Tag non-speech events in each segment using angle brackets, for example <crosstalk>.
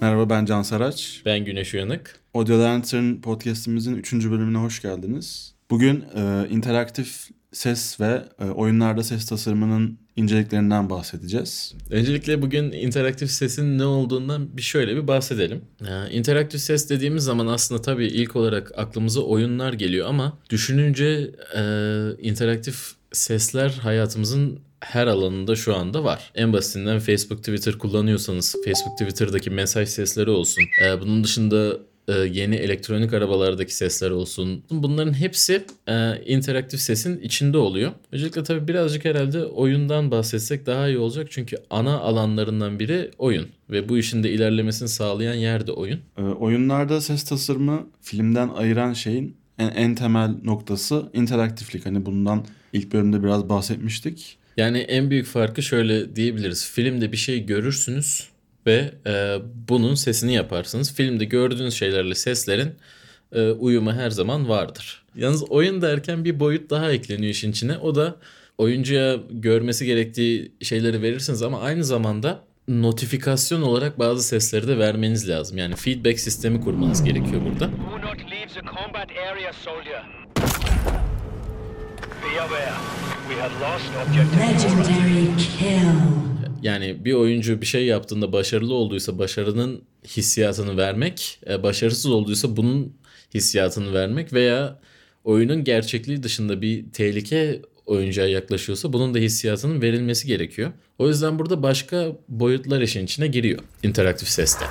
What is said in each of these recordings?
Merhaba ben Can Saraç. Ben Güneş Uyanık. Audio Lantern podcastimizin 3. bölümüne hoş geldiniz. Bugün e, interaktif ses ve e, oyunlarda ses tasarımının inceliklerinden bahsedeceğiz. Öncelikle bugün interaktif sesin ne olduğundan bir şöyle bir bahsedelim. Ee, interaktif ses dediğimiz zaman aslında tabii ilk olarak aklımıza oyunlar geliyor ama düşününce e, interaktif sesler hayatımızın her alanında şu anda var. En basitinden Facebook, Twitter kullanıyorsanız Facebook, Twitter'daki mesaj sesleri olsun. Ee, bunun dışında e, yeni elektronik arabalardaki sesler olsun. Bunların hepsi e, interaktif sesin içinde oluyor. Öncelikle tabii birazcık herhalde oyundan bahsetsek daha iyi olacak. Çünkü ana alanlarından biri oyun. Ve bu işin de ilerlemesini sağlayan yer de oyun. E, oyunlarda ses tasarımı filmden ayıran şeyin en, en temel noktası interaktiflik. Hani bundan ilk bölümde biraz bahsetmiştik. Yani en büyük farkı şöyle diyebiliriz. Filmde bir şey görürsünüz ve e, bunun sesini yaparsınız. Filmde gördüğünüz şeylerle seslerin e, uyumu her zaman vardır. Yalnız oyun derken bir boyut daha ekleniyor işin içine. O da oyuncuya görmesi gerektiği şeyleri verirsiniz ama aynı zamanda notifikasyon olarak bazı sesleri de vermeniz lazım. Yani feedback sistemi kurmanız gerekiyor burada. Kill. Yani bir oyuncu bir şey yaptığında başarılı olduysa başarının hissiyatını vermek, e, başarısız olduysa bunun hissiyatını vermek veya oyunun gerçekliği dışında bir tehlike oyuncuya yaklaşıyorsa bunun da hissiyatının verilmesi gerekiyor. O yüzden burada başka boyutlar işin içine giriyor interaktif seste.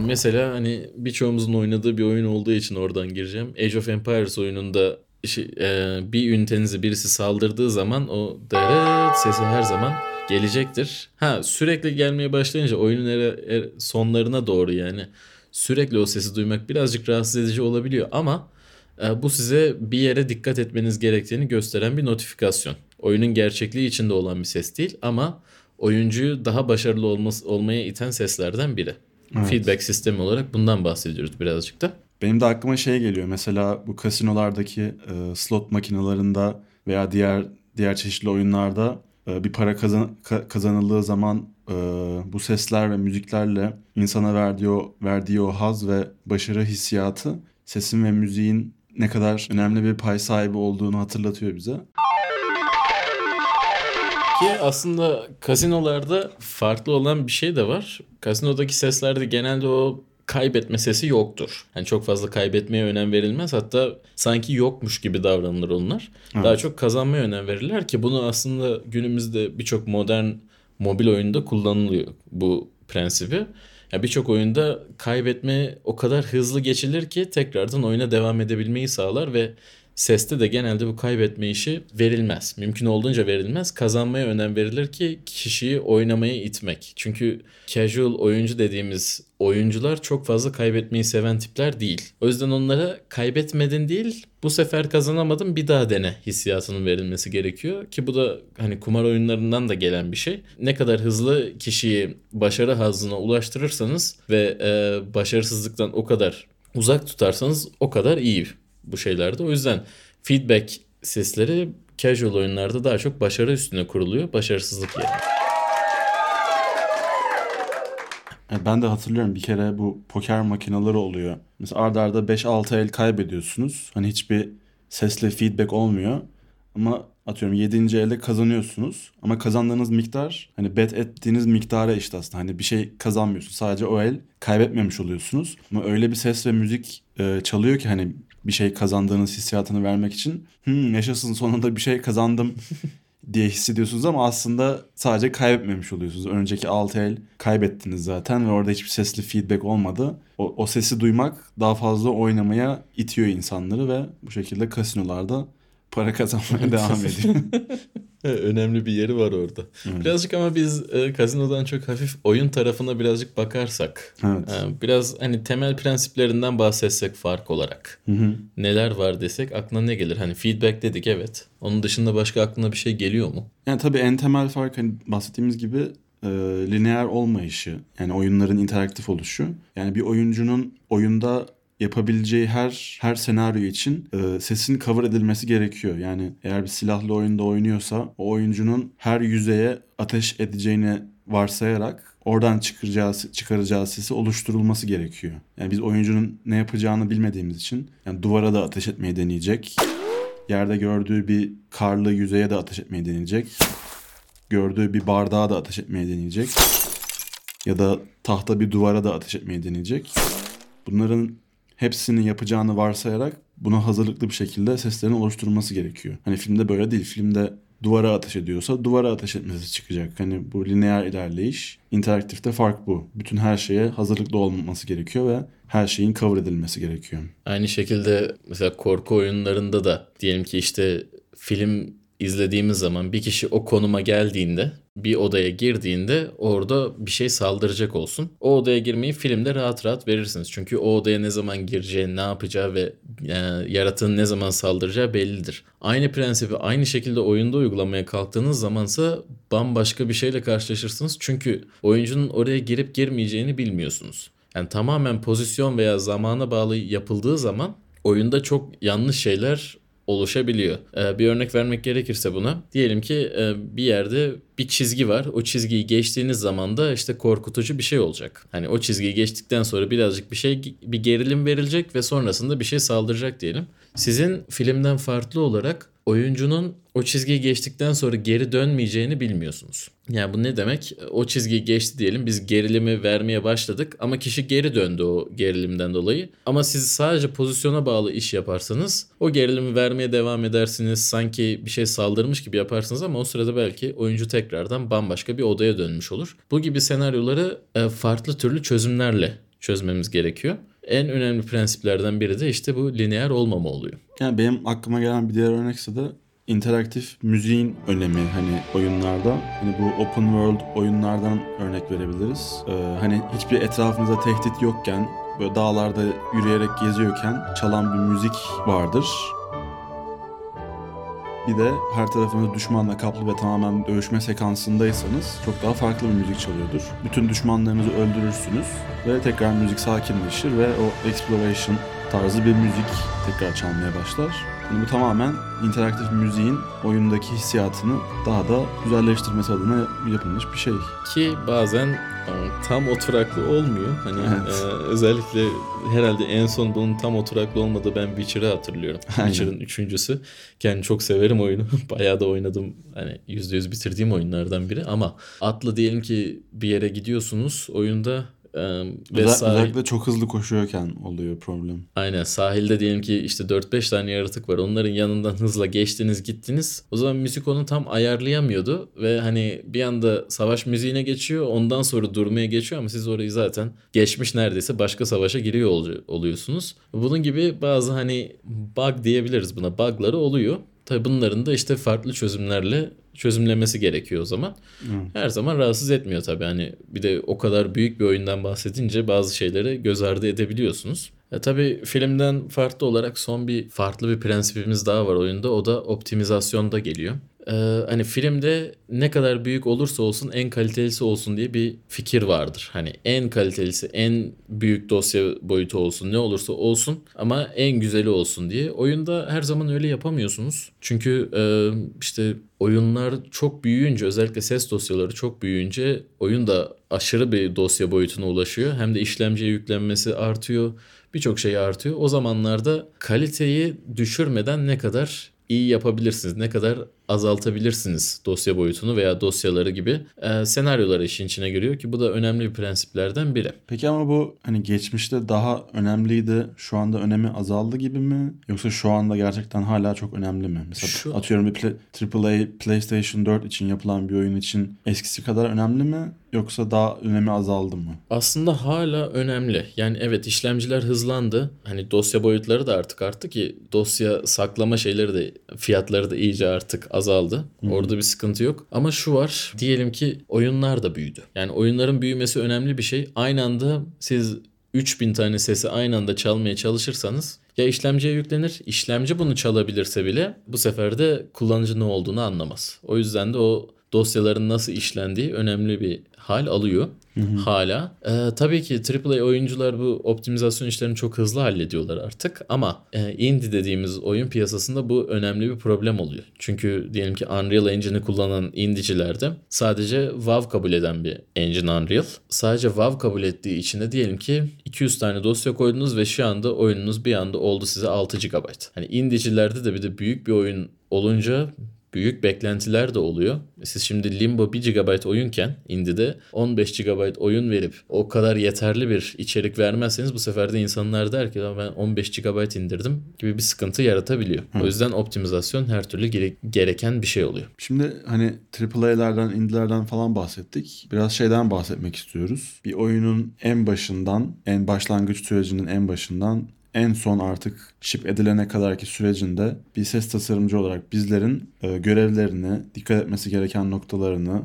Yani mesela hani birçoğumuzun oynadığı bir oyun olduğu için oradan gireceğim. Age of Empires oyununda şey, e, bir ünitenize birisi saldırdığı zaman o deret sesi her zaman gelecektir. Ha sürekli gelmeye başlayınca oyunun er, er, sonlarına doğru yani sürekli o sesi duymak birazcık rahatsız edici olabiliyor ama e, bu size bir yere dikkat etmeniz gerektiğini gösteren bir notifikasyon. Oyunun gerçekliği içinde olan bir ses değil ama oyuncuyu daha başarılı olması, olmaya iten seslerden biri. Evet. Feedback sistemi olarak bundan bahsediyoruz birazcık da. Benim de aklıma şey geliyor. Mesela bu kasinolardaki e, slot makinalarında veya diğer diğer çeşitli oyunlarda e, bir para kazan, ka, kazanıldığı zaman e, bu sesler ve müziklerle insana verdiği o, verdiği o haz ve başarı hissiyatı sesin ve müziğin ne kadar önemli bir pay sahibi olduğunu hatırlatıyor bize. Ki aslında kasinolarda farklı olan bir şey de var. Kasinodaki seslerde genelde o kaybetme sesi yoktur. Yani çok fazla kaybetmeye önem verilmez. Hatta sanki yokmuş gibi davranılır onlar. Evet. Daha çok kazanmaya önem verirler ki bunu aslında günümüzde birçok modern mobil oyunda kullanılıyor bu prensibi. Yani birçok oyunda kaybetme o kadar hızlı geçilir ki tekrardan oyuna devam edebilmeyi sağlar ve Seste de genelde bu kaybetme işi verilmez. Mümkün olduğunca verilmez. Kazanmaya önem verilir ki kişiyi oynamaya itmek. Çünkü casual oyuncu dediğimiz oyuncular çok fazla kaybetmeyi seven tipler değil. O yüzden onlara kaybetmedin değil bu sefer kazanamadım bir daha dene hissiyatının verilmesi gerekiyor. Ki bu da hani kumar oyunlarından da gelen bir şey. Ne kadar hızlı kişiyi başarı hazına ulaştırırsanız ve e, başarısızlıktan o kadar uzak tutarsanız o kadar iyi bu şeylerde. O yüzden feedback sesleri casual oyunlarda daha çok başarı üstüne kuruluyor. Başarısızlık yerine. E, ben de hatırlıyorum bir kere bu poker makineleri oluyor. Mesela arda arda 5-6 el kaybediyorsunuz. Hani hiçbir sesle feedback olmuyor. Ama atıyorum 7. elde kazanıyorsunuz. Ama kazandığınız miktar hani bet ettiğiniz miktara eşit aslında. Hani bir şey kazanmıyorsunuz. Sadece o el kaybetmemiş oluyorsunuz. Ama öyle bir ses ve müzik e, çalıyor ki hani bir şey kazandığınız hissiyatını vermek için hmm, yaşasın sonunda bir şey kazandım <laughs> diye hissediyorsunuz ama aslında sadece kaybetmemiş oluyorsunuz. Önceki 6 el kaybettiniz zaten ve orada hiçbir sesli feedback olmadı. O, o sesi duymak daha fazla oynamaya itiyor insanları ve bu şekilde kasinolarda para kazanmaya devam ediyor. <laughs> Önemli bir yeri var orada. Evet. Birazcık ama biz e, kazinodan çok hafif oyun tarafına birazcık bakarsak. Evet. e, biraz hani temel prensiplerinden bahsetsek fark olarak. Hı hı. Neler var desek aklına ne gelir? Hani feedback dedik evet. Onun dışında başka aklına bir şey geliyor mu? Yani tabii en temel fark hani bahsettiğimiz gibi e, lineer olmayışı. Yani oyunların interaktif oluşu. Yani bir oyuncunun oyunda yapabileceği her her senaryo için e, sesin cover edilmesi gerekiyor. Yani eğer bir silahlı oyunda oynuyorsa o oyuncunun her yüzeye ateş edeceğini varsayarak oradan çıkaracağı, çıkaracağı sesi oluşturulması gerekiyor. Yani biz oyuncunun ne yapacağını bilmediğimiz için yani duvara da ateş etmeyi deneyecek. Yerde gördüğü bir karlı yüzeye de ateş etmeyi deneyecek. Gördüğü bir bardağa da ateş etmeyi deneyecek. Ya da tahta bir duvara da ateş etmeyi deneyecek. Bunların hepsini yapacağını varsayarak buna hazırlıklı bir şekilde seslerini oluşturması gerekiyor. Hani filmde böyle değil. Filmde duvara ateş ediyorsa duvara ateş etmesi çıkacak. Hani bu lineer ilerleyiş. interaktifte fark bu. Bütün her şeye hazırlıklı olması gerekiyor ve her şeyin cover edilmesi gerekiyor. Aynı şekilde mesela korku oyunlarında da diyelim ki işte film izlediğimiz zaman bir kişi o konuma geldiğinde bir odaya girdiğinde orada bir şey saldıracak olsun. O odaya girmeyi filmde rahat rahat verirsiniz. Çünkü o odaya ne zaman gireceği, ne yapacağı ve yani yaratığın ne zaman saldıracağı bellidir. Aynı prensibi aynı şekilde oyunda uygulamaya kalktığınız zamansa bambaşka bir şeyle karşılaşırsınız. Çünkü oyuncunun oraya girip girmeyeceğini bilmiyorsunuz. Yani tamamen pozisyon veya zamana bağlı yapıldığı zaman oyunda çok yanlış şeyler oluşabiliyor. Ee, bir örnek vermek gerekirse buna. Diyelim ki e, bir yerde bir çizgi var. O çizgiyi geçtiğiniz zaman da işte korkutucu bir şey olacak. Hani o çizgiyi geçtikten sonra birazcık bir şey bir gerilim verilecek ve sonrasında bir şey saldıracak diyelim. Sizin filmden farklı olarak oyuncunun o çizgiyi geçtikten sonra geri dönmeyeceğini bilmiyorsunuz. Yani bu ne demek? O çizgiyi geçti diyelim biz gerilimi vermeye başladık ama kişi geri döndü o gerilimden dolayı. Ama siz sadece pozisyona bağlı iş yaparsanız o gerilimi vermeye devam edersiniz. Sanki bir şey saldırmış gibi yaparsınız ama o sırada belki oyuncu tekrardan bambaşka bir odaya dönmüş olur. Bu gibi senaryoları e, farklı türlü çözümlerle çözmemiz gerekiyor. En önemli prensiplerden biri de işte bu lineer olmama oluyor. Yani benim aklıma gelen bir diğer örnekse de interaktif müziğin önemi hani oyunlarda. Hani bu open world oyunlardan örnek verebiliriz. Ee, hani hiçbir etrafınızda tehdit yokken böyle dağlarda yürüyerek geziyorken çalan bir müzik vardır. Bir de her tarafınız düşmanla kaplı ve tamamen dövüşme sekansındaysanız çok daha farklı bir müzik çalıyordur. Bütün düşmanlarınızı öldürürsünüz ve tekrar müzik sakinleşir ve o exploration tarzı bir müzik tekrar çalmaya başlar. Yani bu tamamen interaktif müziğin oyundaki hissiyatını daha da güzelleştirmesi adına yapılmış bir şey. Ki bazen e, tam oturaklı olmuyor. Hani Evet. e, özellikle herhalde en son bunun tam oturaklı olmadığı ben Witcher'ı hatırlıyorum. Witcher'ın üçüncüsü. Kendi çok severim oyunu. <laughs> Bayağı da oynadım. Hani %100 bitirdiğim oyunlardan biri ama atla diyelim ki bir yere gidiyorsunuz oyunda ve sahil- özellikle çok hızlı koşuyorken oluyor problem. Aynen sahilde diyelim ki işte 4-5 tane yaratık var. Onların yanından hızla geçtiniz gittiniz. O zaman müzik onu tam ayarlayamıyordu. Ve hani bir anda savaş müziğine geçiyor. Ondan sonra durmaya geçiyor ama siz orayı zaten geçmiş neredeyse başka savaşa giriyor ol- oluyorsunuz. Bunun gibi bazı hani bug diyebiliriz buna. Bug'ları oluyor. Tabii bunların da işte farklı çözümlerle çözümlemesi gerekiyor o zaman. Her zaman rahatsız etmiyor tabii. Hani bir de o kadar büyük bir oyundan bahsedince bazı şeyleri göz ardı edebiliyorsunuz. E tabii filmden farklı olarak son bir farklı bir prensibimiz daha var oyunda. O da optimizasyonda geliyor. Ee, hani filmde ne kadar büyük olursa olsun en kalitelisi olsun diye bir fikir vardır. Hani en kalitelisi, en büyük dosya boyutu olsun, ne olursa olsun ama en güzeli olsun diye. Oyunda her zaman öyle yapamıyorsunuz. Çünkü e, işte oyunlar çok büyüyünce özellikle ses dosyaları çok büyüyünce oyun da aşırı bir dosya boyutuna ulaşıyor. Hem de işlemciye yüklenmesi artıyor. Birçok şey artıyor. O zamanlarda kaliteyi düşürmeden ne kadar iyi yapabilirsiniz, ne kadar azaltabilirsiniz dosya boyutunu veya dosyaları gibi e, senaryoları işin içine giriyor ki bu da önemli bir prensiplerden biri. Peki ama bu hani geçmişte daha önemliydi, şu anda önemi azaldı gibi mi? Yoksa şu anda gerçekten hala çok önemli mi? Mesela Şu- atıyorum bir play- AAA PlayStation 4 için yapılan bir oyun için eskisi kadar önemli mi? Yoksa daha önemi azaldı mı? Aslında hala önemli. Yani evet işlemciler hızlandı. Hani dosya boyutları da artık arttı ki dosya saklama şeyleri de fiyatları da iyice artık azaldı. Orada bir sıkıntı yok. Ama şu var. Diyelim ki oyunlar da büyüdü. Yani oyunların büyümesi önemli bir şey. Aynı anda siz 3000 tane sesi aynı anda çalmaya çalışırsanız ya işlemciye yüklenir, işlemci bunu çalabilirse bile bu sefer de kullanıcı ne olduğunu anlamaz. O yüzden de o dosyaların nasıl işlendiği önemli bir hal alıyor hala. Ee, tabii ki AAA oyuncular bu optimizasyon işlerini çok hızlı hallediyorlar artık ama e, indie dediğimiz oyun piyasasında bu önemli bir problem oluyor. Çünkü diyelim ki Unreal Engine'i kullanan indicilerde sadece WoW kabul eden bir engine Unreal. Sadece WoW kabul ettiği için de diyelim ki 200 tane dosya koydunuz ve şu anda oyununuz bir anda oldu size 6 GB. Hani indicilerde de bir de büyük bir oyun olunca büyük beklentiler de oluyor. Siz şimdi Limbo 1 GB oyunken Indie'de 15 GB oyun verip o kadar yeterli bir içerik vermezseniz bu sefer de insanlar der ki "Ya ben 15 GB indirdim gibi bir sıkıntı yaratabiliyor. O yüzden optimizasyon her türlü gere- gereken bir şey oluyor. Şimdi hani AAA'lerden, indie'lerden falan bahsettik. Biraz şeyden bahsetmek istiyoruz. Bir oyunun en başından, en başlangıç sürecinin en başından en son artık ship edilene kadarki sürecinde bir ses tasarımcı olarak bizlerin e, görevlerini, dikkat etmesi gereken noktalarını,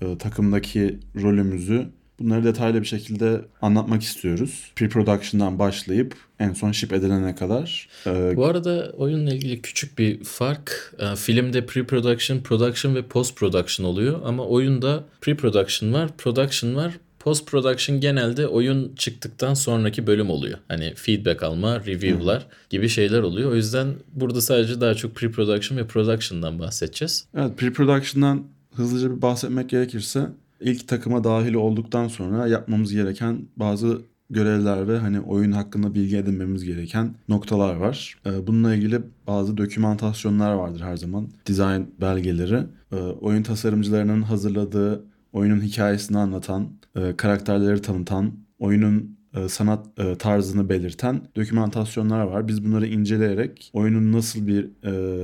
e, takımdaki rolümüzü bunları detaylı bir şekilde anlatmak istiyoruz. Pre-production'dan başlayıp en son ship edilene kadar. E, Bu arada oyunla ilgili küçük bir fark. Ee, Filmde pre-production, production ve post-production oluyor ama oyunda pre-production var, production var. Post-production genelde oyun çıktıktan sonraki bölüm oluyor. Hani feedback alma, review'lar gibi şeyler oluyor. O yüzden burada sadece daha çok pre-production ve production'dan bahsedeceğiz. Evet, pre-production'dan hızlıca bir bahsetmek gerekirse ilk takıma dahil olduktan sonra yapmamız gereken bazı görevler ve hani oyun hakkında bilgi edinmemiz gereken noktalar var. Ee, Bununla ilgili bazı dokümantasyonlar vardır her zaman. Design belgeleri. Ee, Oyun tasarımcılarının hazırladığı oyunun hikayesini anlatan, e, karakterleri tanıtan, oyunun e, sanat e, tarzını belirten dokümantasyonlar var. Biz bunları inceleyerek oyunun nasıl bir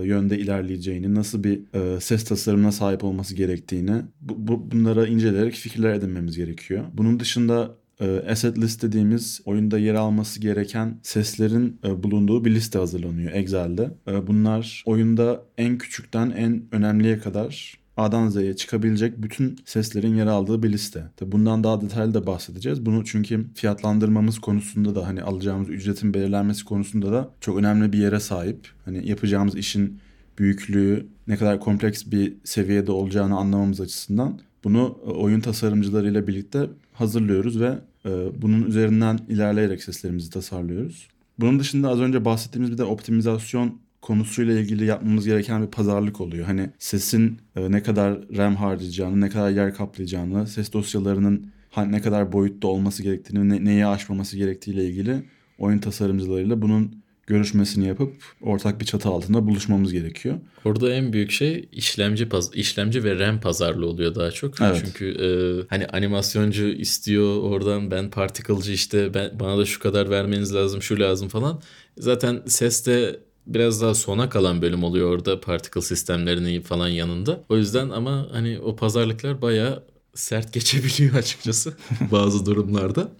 yönde ilerleyeceğini, nasıl bir ses tasarımına sahip olması gerektiğini bu, bu, bunlara inceleyerek fikirler edinmemiz gerekiyor. Bunun dışında asset list dediğimiz oyunda yer alması gereken seslerin bulunduğu bir liste hazırlanıyor Excel'de. Bunlar oyunda en küçükten en önemliye kadar A'dan çıkabilecek bütün seslerin yer aldığı bir liste. Tabi bundan daha detaylı da bahsedeceğiz. Bunu çünkü fiyatlandırmamız konusunda da hani alacağımız ücretin belirlenmesi konusunda da çok önemli bir yere sahip. Hani yapacağımız işin büyüklüğü ne kadar kompleks bir seviyede olacağını anlamamız açısından bunu e, oyun tasarımcılarıyla birlikte hazırlıyoruz ve e, bunun üzerinden ilerleyerek seslerimizi tasarlıyoruz. Bunun dışında az önce bahsettiğimiz bir de optimizasyon konusuyla ilgili yapmamız gereken bir pazarlık oluyor. Hani sesin e, ne kadar RAM harcayacağını, ne kadar yer kaplayacağını, ses dosyalarının ne kadar boyutta olması gerektiğini, ne, neyi aşmaması gerektiğiyle ilgili oyun tasarımcılarıyla bunun görüşmesini yapıp ortak bir çatı altında buluşmamız gerekiyor. Orada en büyük şey işlemci paz işlemci ve RAM pazarlığı oluyor daha çok. Evet. Çünkü e, hani animasyoncu istiyor oradan ben particle'cı işte ben bana da şu kadar vermeniz lazım, şu lazım falan. Zaten seste biraz daha sona kalan bölüm oluyor orada particle sistemlerinin falan yanında. O yüzden ama hani o pazarlıklar bayağı sert <laughs> geçebiliyor açıkçası <laughs> bazı durumlarda.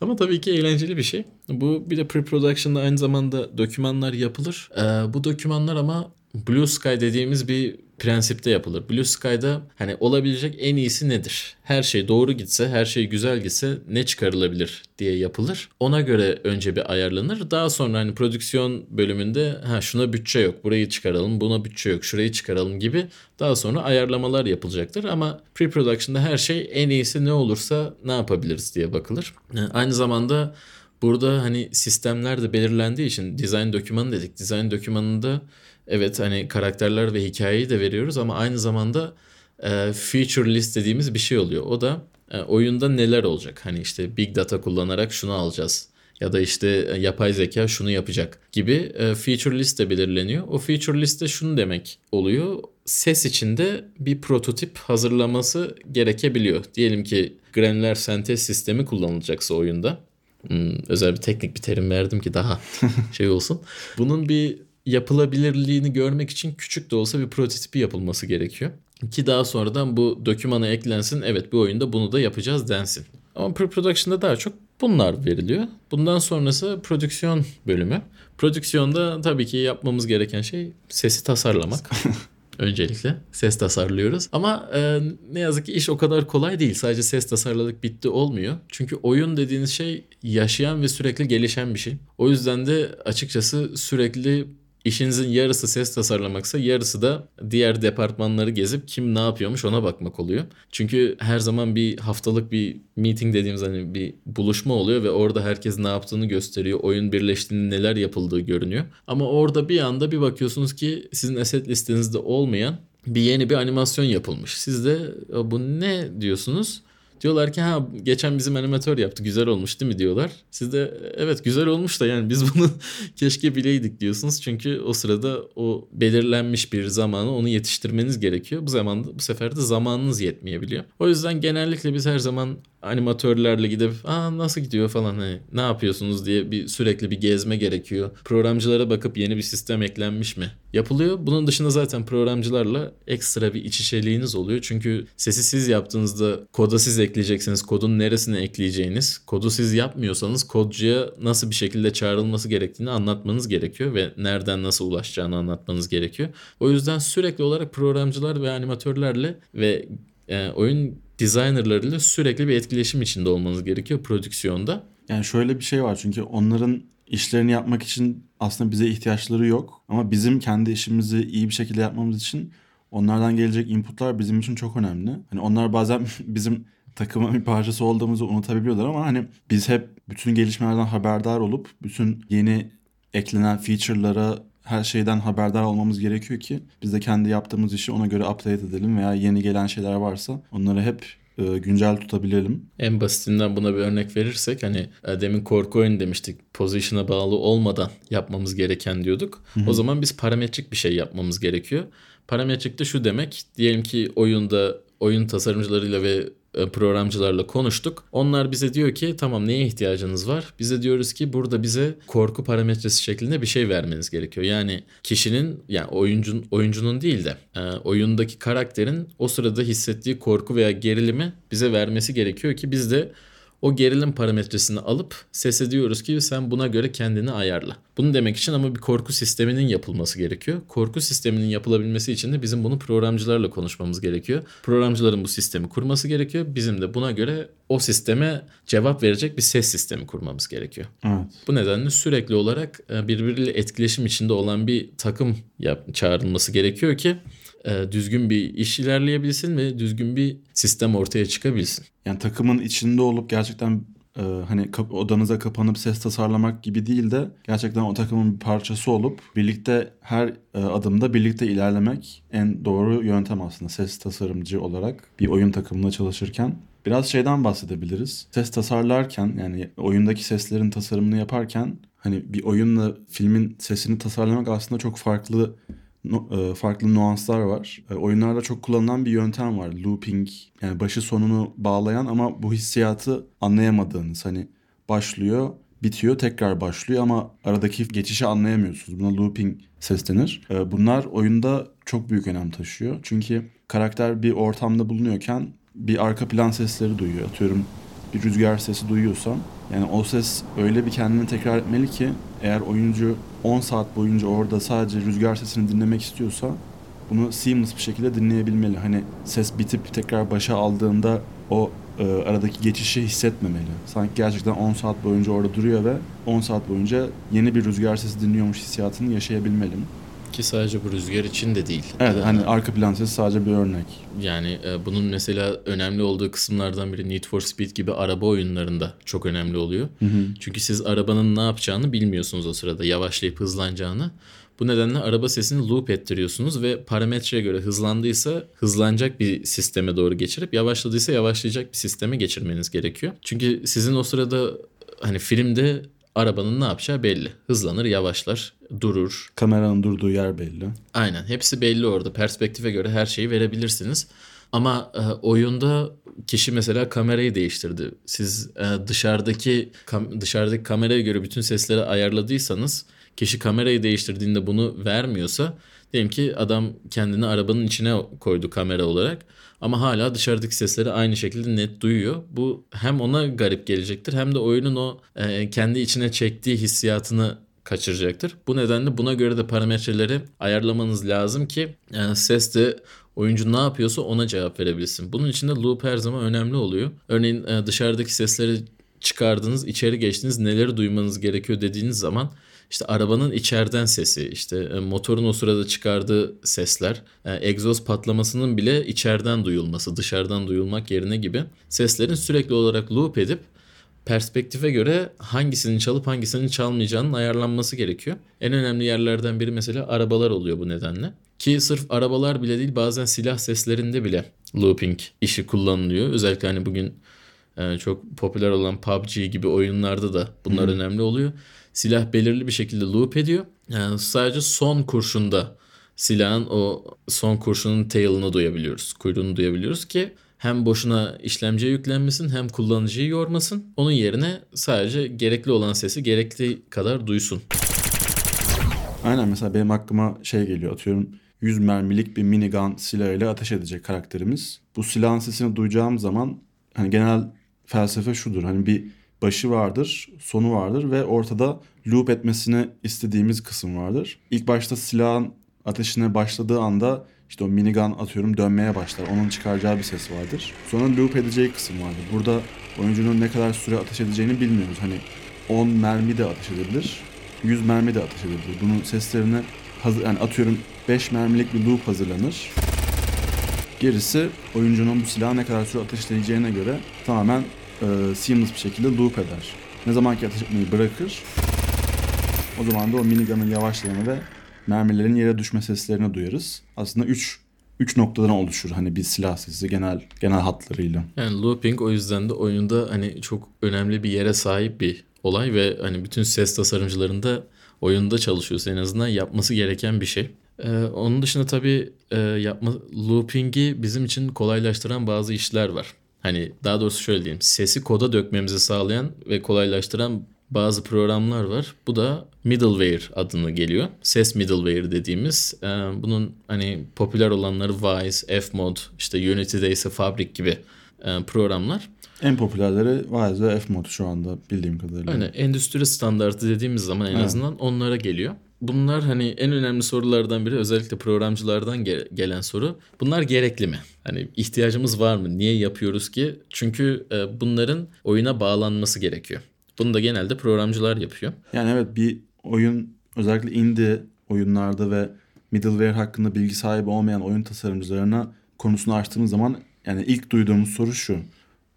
Ama tabii ki eğlenceli bir şey. Bu bir de pre-production'da aynı zamanda dokümanlar yapılır. Ee, bu dokümanlar ama Blue Sky dediğimiz bir prensipte yapılır. Blue Sky'da hani olabilecek en iyisi nedir? Her şey doğru gitse, her şey güzel gitse ne çıkarılabilir diye yapılır. Ona göre önce bir ayarlanır. Daha sonra hani prodüksiyon bölümünde ha şuna bütçe yok, burayı çıkaralım, buna bütçe yok, şurayı çıkaralım gibi daha sonra ayarlamalar yapılacaktır. Ama pre-production'da her şey en iyisi ne olursa ne yapabiliriz diye bakılır. Ee, Aynı zamanda Burada hani sistemler de belirlendiği için design dokümanı dedik. Design dokümanında evet hani karakterler ve hikayeyi de veriyoruz ama aynı zamanda e, feature list dediğimiz bir şey oluyor. O da e, oyunda neler olacak? Hani işte big data kullanarak şunu alacağız ya da işte e, yapay zeka şunu yapacak gibi e, feature liste belirleniyor. O feature liste şunu demek oluyor. ses içinde bir prototip hazırlaması gerekebiliyor. Diyelim ki granüler sentez sistemi kullanılacaksa oyunda. Hmm, özel bir teknik bir terim verdim ki daha <laughs> şey olsun. Bunun bir yapılabilirliğini görmek için küçük de olsa bir prototipi yapılması gerekiyor. Ki daha sonradan bu dokümana eklensin. Evet bu oyunda bunu da yapacağız densin. Ama pre-production'da daha çok bunlar veriliyor. Bundan sonrası prodüksiyon bölümü. Prodüksiyonda tabii ki yapmamız gereken şey sesi tasarlamak. <laughs> Öncelikle ses tasarlıyoruz. Ama e, ne yazık ki iş o kadar kolay değil. Sadece ses tasarladık bitti olmuyor. Çünkü oyun dediğiniz şey yaşayan ve sürekli gelişen bir şey. O yüzden de açıkçası sürekli İşinizin yarısı ses tasarlamaksa yarısı da diğer departmanları gezip kim ne yapıyormuş ona bakmak oluyor. Çünkü her zaman bir haftalık bir meeting dediğimiz hani bir buluşma oluyor ve orada herkes ne yaptığını gösteriyor. Oyun birleştiğinde neler yapıldığı görünüyor. Ama orada bir anda bir bakıyorsunuz ki sizin asset listenizde olmayan bir yeni bir animasyon yapılmış. Siz de bu ne diyorsunuz? Diyorlar ki ha geçen bizim animatör yaptı güzel olmuş değil mi diyorlar. Siz de evet güzel olmuş da yani biz <laughs> bunu keşke bileydik diyorsunuz. Çünkü o sırada o belirlenmiş bir zamanı onu yetiştirmeniz gerekiyor. Bu zamanda bu sefer de zamanınız yetmeyebiliyor. O yüzden genellikle biz her zaman animatörlerle gidip aa nasıl gidiyor falan hani ne yapıyorsunuz diye bir sürekli bir gezme gerekiyor. Programcılara bakıp yeni bir sistem eklenmiş mi? Yapılıyor. Bunun dışında zaten programcılarla ekstra bir iç içeliğiniz oluyor. Çünkü sesi siz yaptığınızda koda siz ekleyeceksiniz. Kodun neresine ekleyeceğiniz. Kodu siz yapmıyorsanız kodcuya nasıl bir şekilde çağrılması gerektiğini anlatmanız gerekiyor ve nereden nasıl ulaşacağını anlatmanız gerekiyor. O yüzden sürekli olarak programcılar ve animatörlerle ve e, oyun designerlarıyla sürekli bir etkileşim içinde olmanız gerekiyor prodüksiyonda. Yani şöyle bir şey var çünkü onların işlerini yapmak için aslında bize ihtiyaçları yok. Ama bizim kendi işimizi iyi bir şekilde yapmamız için onlardan gelecek inputlar bizim için çok önemli. Hani onlar bazen <laughs> bizim takımın bir parçası olduğumuzu unutabiliyorlar ama hani biz hep bütün gelişmelerden haberdar olup bütün yeni eklenen feature'lara her şeyden haberdar olmamız gerekiyor ki biz de kendi yaptığımız işi ona göre update edelim veya yeni gelen şeyler varsa onları hep e, güncel tutabilelim. En basitinden buna bir örnek verirsek hani e, demin korku oyunu demiştik. Position'a bağlı olmadan yapmamız gereken diyorduk. Hı hı. O zaman biz parametrik bir şey yapmamız gerekiyor. Parametrik de şu demek. Diyelim ki oyunda oyun tasarımcılarıyla ve programcılarla konuştuk. Onlar bize diyor ki tamam neye ihtiyacınız var? Bize diyoruz ki burada bize korku parametresi şeklinde bir şey vermeniz gerekiyor. Yani kişinin yani oyuncunun oyuncunun değil de e, oyundaki karakterin o sırada hissettiği korku veya gerilimi bize vermesi gerekiyor ki biz de o gerilim parametresini alıp sese diyoruz ki sen buna göre kendini ayarla. Bunu demek için ama bir korku sisteminin yapılması gerekiyor. Korku sisteminin yapılabilmesi için de bizim bunu programcılarla konuşmamız gerekiyor. Programcıların bu sistemi kurması gerekiyor. Bizim de buna göre o sisteme cevap verecek bir ses sistemi kurmamız gerekiyor. Evet. Bu nedenle sürekli olarak e, birbiriyle etkileşim içinde olan bir takım yap, çağrılması gerekiyor ki düzgün bir iş ilerleyebilsin ve düzgün bir sistem ortaya çıkabilsin. Yani takımın içinde olup gerçekten e, hani kap- odanıza kapanıp ses tasarlamak gibi değil de gerçekten o takımın bir parçası olup birlikte her e, adımda birlikte ilerlemek en doğru yöntem aslında ses tasarımcı olarak bir oyun takımında çalışırken. Biraz şeyden bahsedebiliriz. Ses tasarlarken yani oyundaki seslerin tasarımını yaparken hani bir oyunla filmin sesini tasarlamak aslında çok farklı farklı nuanslar var. Oyunlarda çok kullanılan bir yöntem var. Looping yani başı sonunu bağlayan ama bu hissiyatı anlayamadığınız hani başlıyor bitiyor tekrar başlıyor ama aradaki geçişi anlayamıyorsunuz. Buna looping ses denir. Bunlar oyunda çok büyük önem taşıyor. Çünkü karakter bir ortamda bulunuyorken bir arka plan sesleri duyuyor. Atıyorum bir rüzgar sesi duyuyorsam yani o ses öyle bir kendini tekrar etmeli ki eğer oyuncu 10 saat boyunca orada sadece rüzgar sesini dinlemek istiyorsa bunu seamless bir şekilde dinleyebilmeli. Hani ses bitip tekrar başa aldığında o e, aradaki geçişi hissetmemeli. Sanki gerçekten 10 saat boyunca orada duruyor ve 10 saat boyunca yeni bir rüzgar sesi dinliyormuş hissiyatını yaşayabilmeli. Ki sadece bu rüzgar için de değil. Evet hani arka plan sesi sadece bir örnek. Yani e, bunun mesela önemli olduğu kısımlardan biri Need for Speed gibi araba oyunlarında çok önemli oluyor. Hı hı. Çünkü siz arabanın ne yapacağını bilmiyorsunuz o sırada. Yavaşlayıp hızlanacağını. Bu nedenle araba sesini loop ettiriyorsunuz ve parametreye göre hızlandıysa hızlanacak bir sisteme doğru geçirip yavaşladıysa yavaşlayacak bir sisteme geçirmeniz gerekiyor. Çünkü sizin o sırada hani filmde arabanın ne yapacağı belli. Hızlanır, yavaşlar, durur. Kameranın durduğu yer belli. Aynen hepsi belli orada. Perspektife göre her şeyi verebilirsiniz. Ama e, oyunda kişi mesela kamerayı değiştirdi. Siz e, dışarıdaki kam- dışarıdaki kameraya göre bütün sesleri ayarladıysanız kişi kamerayı değiştirdiğinde bunu vermiyorsa diyelim ki adam kendini arabanın içine koydu kamera olarak ama hala dışarıdaki sesleri aynı şekilde net duyuyor. Bu hem ona garip gelecektir hem de oyunun o e, kendi içine çektiği hissiyatını kaçıracaktır. Bu nedenle buna göre de parametreleri ayarlamanız lazım ki e, ses de oyuncu ne yapıyorsa ona cevap verebilsin. Bunun için de loop her zaman önemli oluyor. Örneğin e, dışarıdaki sesleri çıkardınız, içeri geçtiniz, neleri duymanız gerekiyor dediğiniz zaman işte arabanın içeriden sesi, işte e, motorun o sırada çıkardığı sesler, e, egzoz patlamasının bile içeriden duyulması, dışarıdan duyulmak yerine gibi seslerin sürekli olarak loop edip perspektife göre hangisinin çalıp hangisinin çalmayacağının ayarlanması gerekiyor. En önemli yerlerden biri mesela arabalar oluyor bu nedenle. Ki sırf arabalar bile değil bazen silah seslerinde bile looping işi kullanılıyor. Özellikle hani bugün e, çok popüler olan PUBG gibi oyunlarda da bunlar önemli oluyor. Silah belirli bir şekilde loop ediyor. Yani sadece son kurşunda silahın o son kurşunun tail'ını duyabiliyoruz. Kuyruğunu duyabiliyoruz ki hem boşuna işlemciye yüklenmesin hem kullanıcıyı yormasın. Onun yerine sadece gerekli olan sesi gerekli kadar duysun. Aynen mesela benim aklıma şey geliyor atıyorum 100 mermilik bir minigun silahıyla ateş edecek karakterimiz. Bu silahın sesini duyacağım zaman hani genel felsefe şudur. Hani bir başı vardır, sonu vardır ve ortada loop etmesini istediğimiz kısım vardır. İlk başta silahın ateşine başladığı anda işte o minigun atıyorum dönmeye başlar. Onun çıkaracağı bir ses vardır. Sonra loop edeceği kısım vardır. Burada oyuncunun ne kadar süre ateş edeceğini bilmiyoruz. Hani 10 mermi de ateş edebilir. 100 mermi de ateş edebilir. Bunun seslerini hazır, yani atıyorum 5 mermilik bir loop hazırlanır. Gerisi oyuncunun bu silahı ne kadar süre ateşleyeceğine göre tamamen e, seamless bir şekilde loop eder. Ne zaman ki ateş etmeyi bırakır o zaman da o minigun'ın yavaşlayanı ve mermilerin yere düşme seslerini duyarız. Aslında 3 3 noktadan oluşur hani bir silah sesi genel genel hatlarıyla. Yani looping o yüzden de oyunda hani çok önemli bir yere sahip bir olay ve hani bütün ses tasarımcılarında oyunda çalışıyorsa en azından yapması gereken bir şey. Ee, onun dışında tabii e, yapma looping'i bizim için kolaylaştıran bazı işler var. Hani daha doğrusu şöyle diyeyim. Sesi koda dökmemizi sağlayan ve kolaylaştıran bazı programlar var. Bu da middleware adını geliyor. Ses middleware dediğimiz. e, bunun hani popüler olanları Wise, Fmod, işte Unity'de ise Fabric gibi e, programlar. En popülerleri Wise ve Fmod şu anda bildiğim kadarıyla. Aynen endüstri standartı dediğimiz zaman en Evet. azından onlara geliyor. Bunlar hani en önemli sorulardan biri özellikle programcılardan ge- gelen soru. Bunlar gerekli mi? Hani ihtiyacımız var mı? Niye yapıyoruz ki? Çünkü e, bunların oyuna bağlanması gerekiyor. Bunu da genelde programcılar yapıyor. Yani evet bir oyun özellikle indie oyunlarda ve middleware hakkında bilgi sahibi olmayan oyun tasarımcılarına konusunu açtığımız zaman yani ilk duyduğumuz soru şu.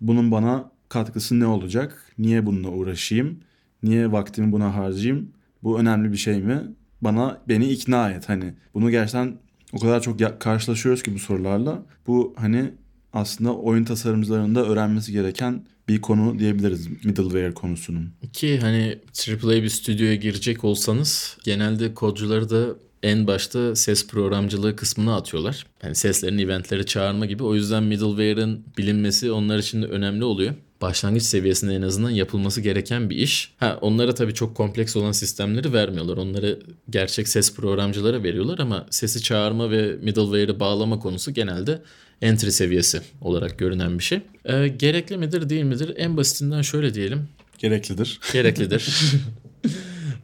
Bunun bana katkısı ne olacak? Niye bununla uğraşayım? Niye vaktimi buna harcayayım? Bu önemli bir şey mi? Bana beni ikna et hani. Bunu gerçekten o kadar çok karşılaşıyoruz ki bu sorularla. Bu hani aslında oyun tasarımcılarında öğrenmesi gereken bir konu diyebiliriz middleware konusunun. Ki hani AAA bir stüdyoya girecek olsanız genelde kodcuları da en başta ses programcılığı kısmına atıyorlar. Yani seslerin eventleri çağırma gibi. O yüzden middleware'ın bilinmesi onlar için de önemli oluyor. Başlangıç seviyesinde en azından yapılması gereken bir iş. Ha onlara tabii çok kompleks olan sistemleri vermiyorlar. Onları gerçek ses programcılara veriyorlar ama sesi çağırma ve middleware'ı bağlama konusu genelde entry seviyesi olarak görünen bir şey. Ee, gerekli midir değil midir? En basitinden şöyle diyelim Gereklidir. gereklidir. <laughs>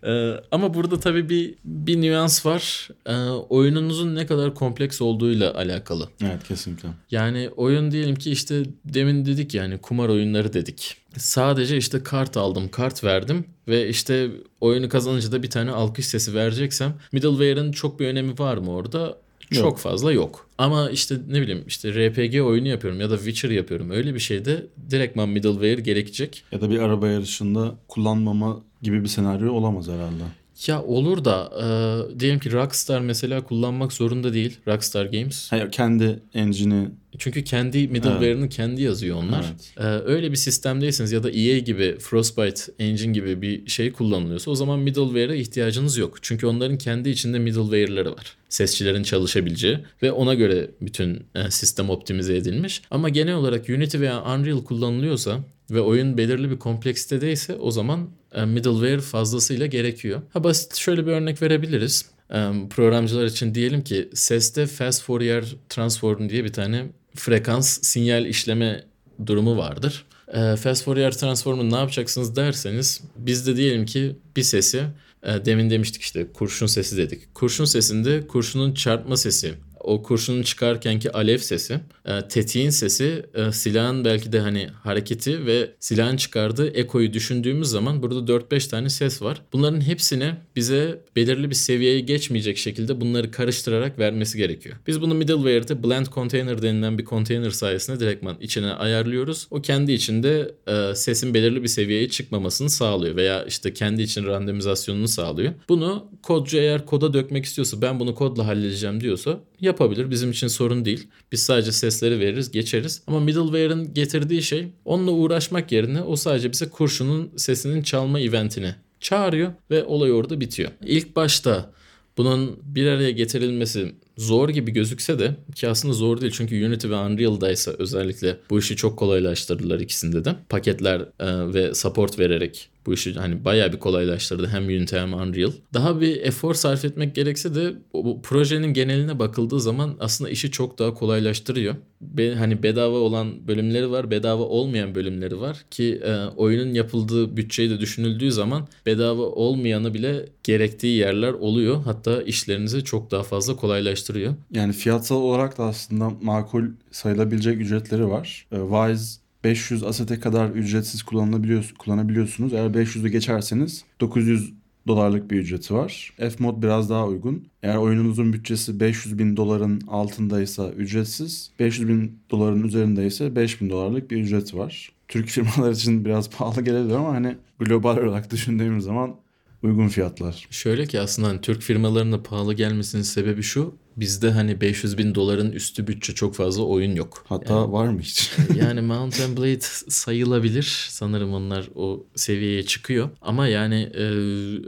Ee, ama burada tabii bir bir nüans var. Ee, oyununuzun ne kadar kompleks olduğuyla alakalı. Evet kesinlikle. Yani oyun diyelim ki işte demin dedik yani kumar oyunları dedik. Sadece işte kart aldım, kart verdim ve işte oyunu kazanınca da bir tane alkış sesi vereceksem middleware'ın çok bir önemi var mı orada? Çok Yok. fazla yok. Ama işte ne bileyim işte RPG oyunu yapıyorum ya da Witcher yapıyorum. Öyle bir şeyde direktman middleware gerekecek. Ya da bir araba yarışında kullanmama gibi bir senaryo olamaz herhalde. Ya olur da e, diyelim ki Rockstar mesela kullanmak zorunda değil. Rockstar Games. Hayır, kendi engine'i Çünkü kendi middleware'ını kendi yazıyor onlar. Evet. E, öyle bir sistemdeyseniz ya da EA gibi Frostbite Engine gibi bir şey kullanılıyorsa o zaman middleware'e ihtiyacınız yok. Çünkü onların kendi içinde middleware'ları var. Sesçilerin çalışabileceği ve ona göre bütün e, sistem optimize edilmiş. Ama genel olarak Unity veya Unreal kullanılıyorsa ve oyun belirli bir kompleksitedeyse o zaman middleware fazlasıyla gerekiyor. Ha basit şöyle bir örnek verebiliriz. E, programcılar için diyelim ki seste fast Fourier transform diye bir tane frekans sinyal işleme durumu vardır. E, fast Fourier transform'u ne yapacaksınız derseniz biz de diyelim ki bir sesi e, demin demiştik işte kurşun sesi dedik. Kurşun sesinde kurşunun çarpma sesi o kurşunun çıkarkenki alev sesi, e, tetiğin sesi, e, silahın belki de hani hareketi ve silahın çıkardığı ekoyu düşündüğümüz zaman burada 4-5 tane ses var. Bunların hepsini bize belirli bir seviyeye geçmeyecek şekilde bunları karıştırarak vermesi gerekiyor. Biz bunu middleware'de blend container denilen bir container sayesinde direktman içine ayarlıyoruz. O kendi içinde e, sesin belirli bir seviyeye çıkmamasını sağlıyor veya işte kendi için randomizasyonunu sağlıyor. Bunu kodcu eğer koda dökmek istiyorsa ben bunu kodla halledeceğim diyorsa yapabilir. Bizim için sorun değil. Biz sadece sesleri veririz, geçeriz. Ama middleware'ın getirdiği şey onunla uğraşmak yerine o sadece bize kurşunun sesinin çalma eventini çağırıyor ve olay orada bitiyor. İlk başta bunun bir araya getirilmesi zor gibi gözükse de ki aslında zor değil çünkü Unity ve Unreal'daysa özellikle bu işi çok kolaylaştırdılar ikisinde de. Paketler e, ve support vererek bu işi hani bayağı bir kolaylaştırdı hem Unity hem Unreal. Daha bir efor sarf etmek gerekse de bu, projenin geneline bakıldığı zaman aslında işi çok daha kolaylaştırıyor. Be, hani bedava olan bölümleri var, bedava olmayan bölümleri var ki e, oyunun yapıldığı bütçeyi de düşünüldüğü zaman bedava olmayanı bile gerektiği yerler oluyor. Hatta işlerinizi çok daha fazla kolaylaştırıyor. Yani fiyatsal olarak da aslında makul sayılabilecek ücretleri var. Ee, Wise 500 asete kadar ücretsiz kullanılabiliyor, kullanabiliyorsunuz. Eğer 500'ü geçerseniz 900 dolarlık bir ücreti var. F-Mod biraz daha uygun. Eğer oyununuzun bütçesi 500 bin doların altındaysa ücretsiz, 500 bin doların üzerindeyse 5000 dolarlık bir ücreti var. Türk <laughs> firmalar için biraz pahalı gelebilir ama hani global olarak düşündüğümüz zaman uygun fiyatlar. Şöyle ki aslında hani Türk firmalarına pahalı gelmesinin sebebi şu. Bizde hani 500 bin doların üstü bütçe çok fazla oyun yok. Hatta var mı hiç? <laughs> Yani Mount and Blade sayılabilir. Sanırım onlar o seviyeye çıkıyor. Ama yani e,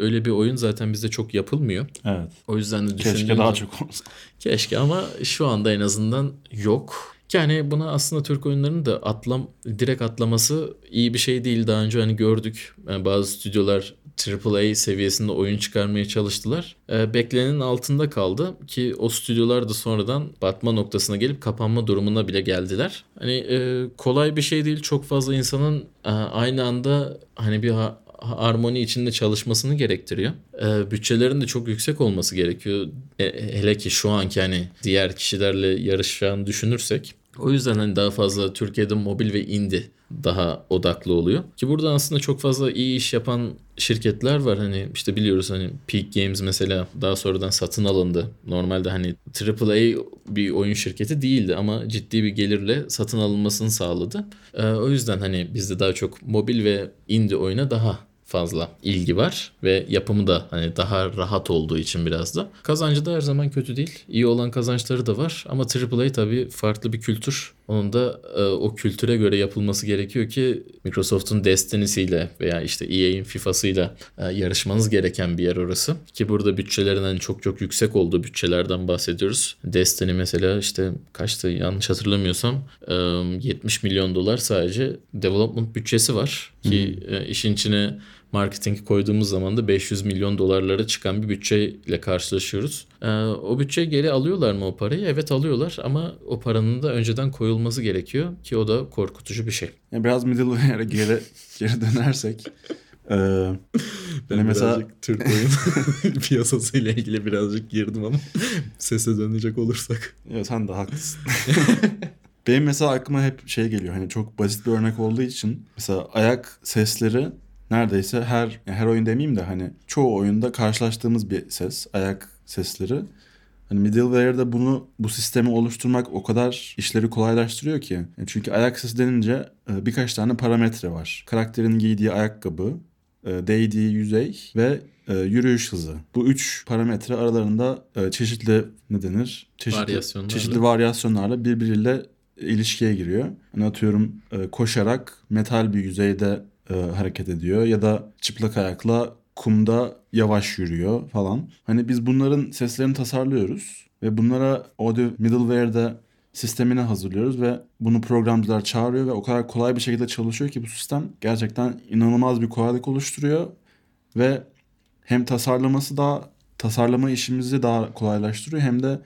öyle bir oyun zaten bizde çok yapılmıyor. evet. O yüzden de Keşke düşündüğüm daha zaman- çok olsa. Keşke ama şu anda en azından yok. Yani buna aslında Türk oyunlarının da atlam direkt atlaması iyi bir şey değil. Daha önce hani gördük Yani bazı stüdyolar AAA seviyesinde oyun çıkarmaya çalıştılar. Ee, beklenenin altında kaldı ki o stüdyolar da sonradan batma noktasına gelip kapanma durumuna bile geldiler. Hani e, kolay bir şey değil. Çok fazla insanın e, aynı anda hani bir ha- harmoni içinde çalışmasını gerektiriyor. Ee, bütçelerin de çok yüksek olması gerekiyor. E, hele ki şu anki hani diğer kişilerle yarışacağını düşünürsek. O yüzden hani daha fazla Türkiye'de mobil ve indie daha odaklı oluyor. Ki burada aslında çok fazla iyi iş yapan şirketler var. Hani işte biliyoruz hani Peak Games mesela daha sonradan satın alındı. Normalde hani AAA bir oyun şirketi değildi ama ciddi bir gelirle satın alınmasını sağladı. Ee, o yüzden hani bizde daha çok mobil ve indie oyuna daha fazla ilgi var ve yapımı da hani daha rahat olduğu için biraz da. Kazancı da her zaman kötü değil. İyi olan kazançları da var ama AAA tabii farklı bir kültür. Onun da e, o kültüre göre yapılması gerekiyor ki Microsoft'un Destiny'siyle veya işte EA'in FIFA'sıyla e, yarışmanız gereken bir yer orası. Ki burada bütçelerin hani çok çok yüksek olduğu bütçelerden bahsediyoruz. Destiny mesela işte kaçtı yanlış hatırlamıyorsam e, 70 milyon dolar sadece development bütçesi var. Ki e, işin içine marketing koyduğumuz zaman da 500 milyon dolarlara çıkan bir bütçeyle karşılaşıyoruz. Ee, o bütçeyi geri alıyorlar mı o parayı? Evet alıyorlar ama o paranın da önceden koyulması gerekiyor ki o da korkutucu bir şey. Yani biraz middleware'e geri, geri dönersek. e, <laughs> Ben mesela- birazcık Türk oyun <laughs> piyasasıyla ilgili birazcık girdim ama <laughs> sese dönecek olursak. Evet sen de haklısın. Benim mesela aklıma hep şey geliyor hani çok basit bir örnek olduğu için mesela ayak sesleri neredeyse her yani her oyun demeyeyim de hani çoğu oyunda karşılaştığımız bir ses ayak sesleri. Hani middleware'de bunu bu sistemi oluşturmak o kadar işleri kolaylaştırıyor ki. Yani çünkü ayak sesi denince e, birkaç tane parametre var. Karakterin giydiği ayakkabı, e, değdiği yüzey ve e, yürüyüş hızı. Bu üç parametre aralarında e, çeşitli ne denir? Çeşitli, Varyasyonlarla. Çeşitli varyasyonlarla birbiriyle ilişkiye giriyor. Hani atıyorum e, koşarak metal bir yüzeyde e, hareket ediyor ya da çıplak ayakla kumda yavaş yürüyor falan. Hani biz bunların seslerini tasarlıyoruz ve bunlara audio middleware'de sistemini hazırlıyoruz ve bunu programcılar çağırıyor ve o kadar kolay bir şekilde çalışıyor ki bu sistem gerçekten inanılmaz bir kolaylık oluşturuyor ve hem tasarlaması daha tasarlama işimizi daha kolaylaştırıyor hem de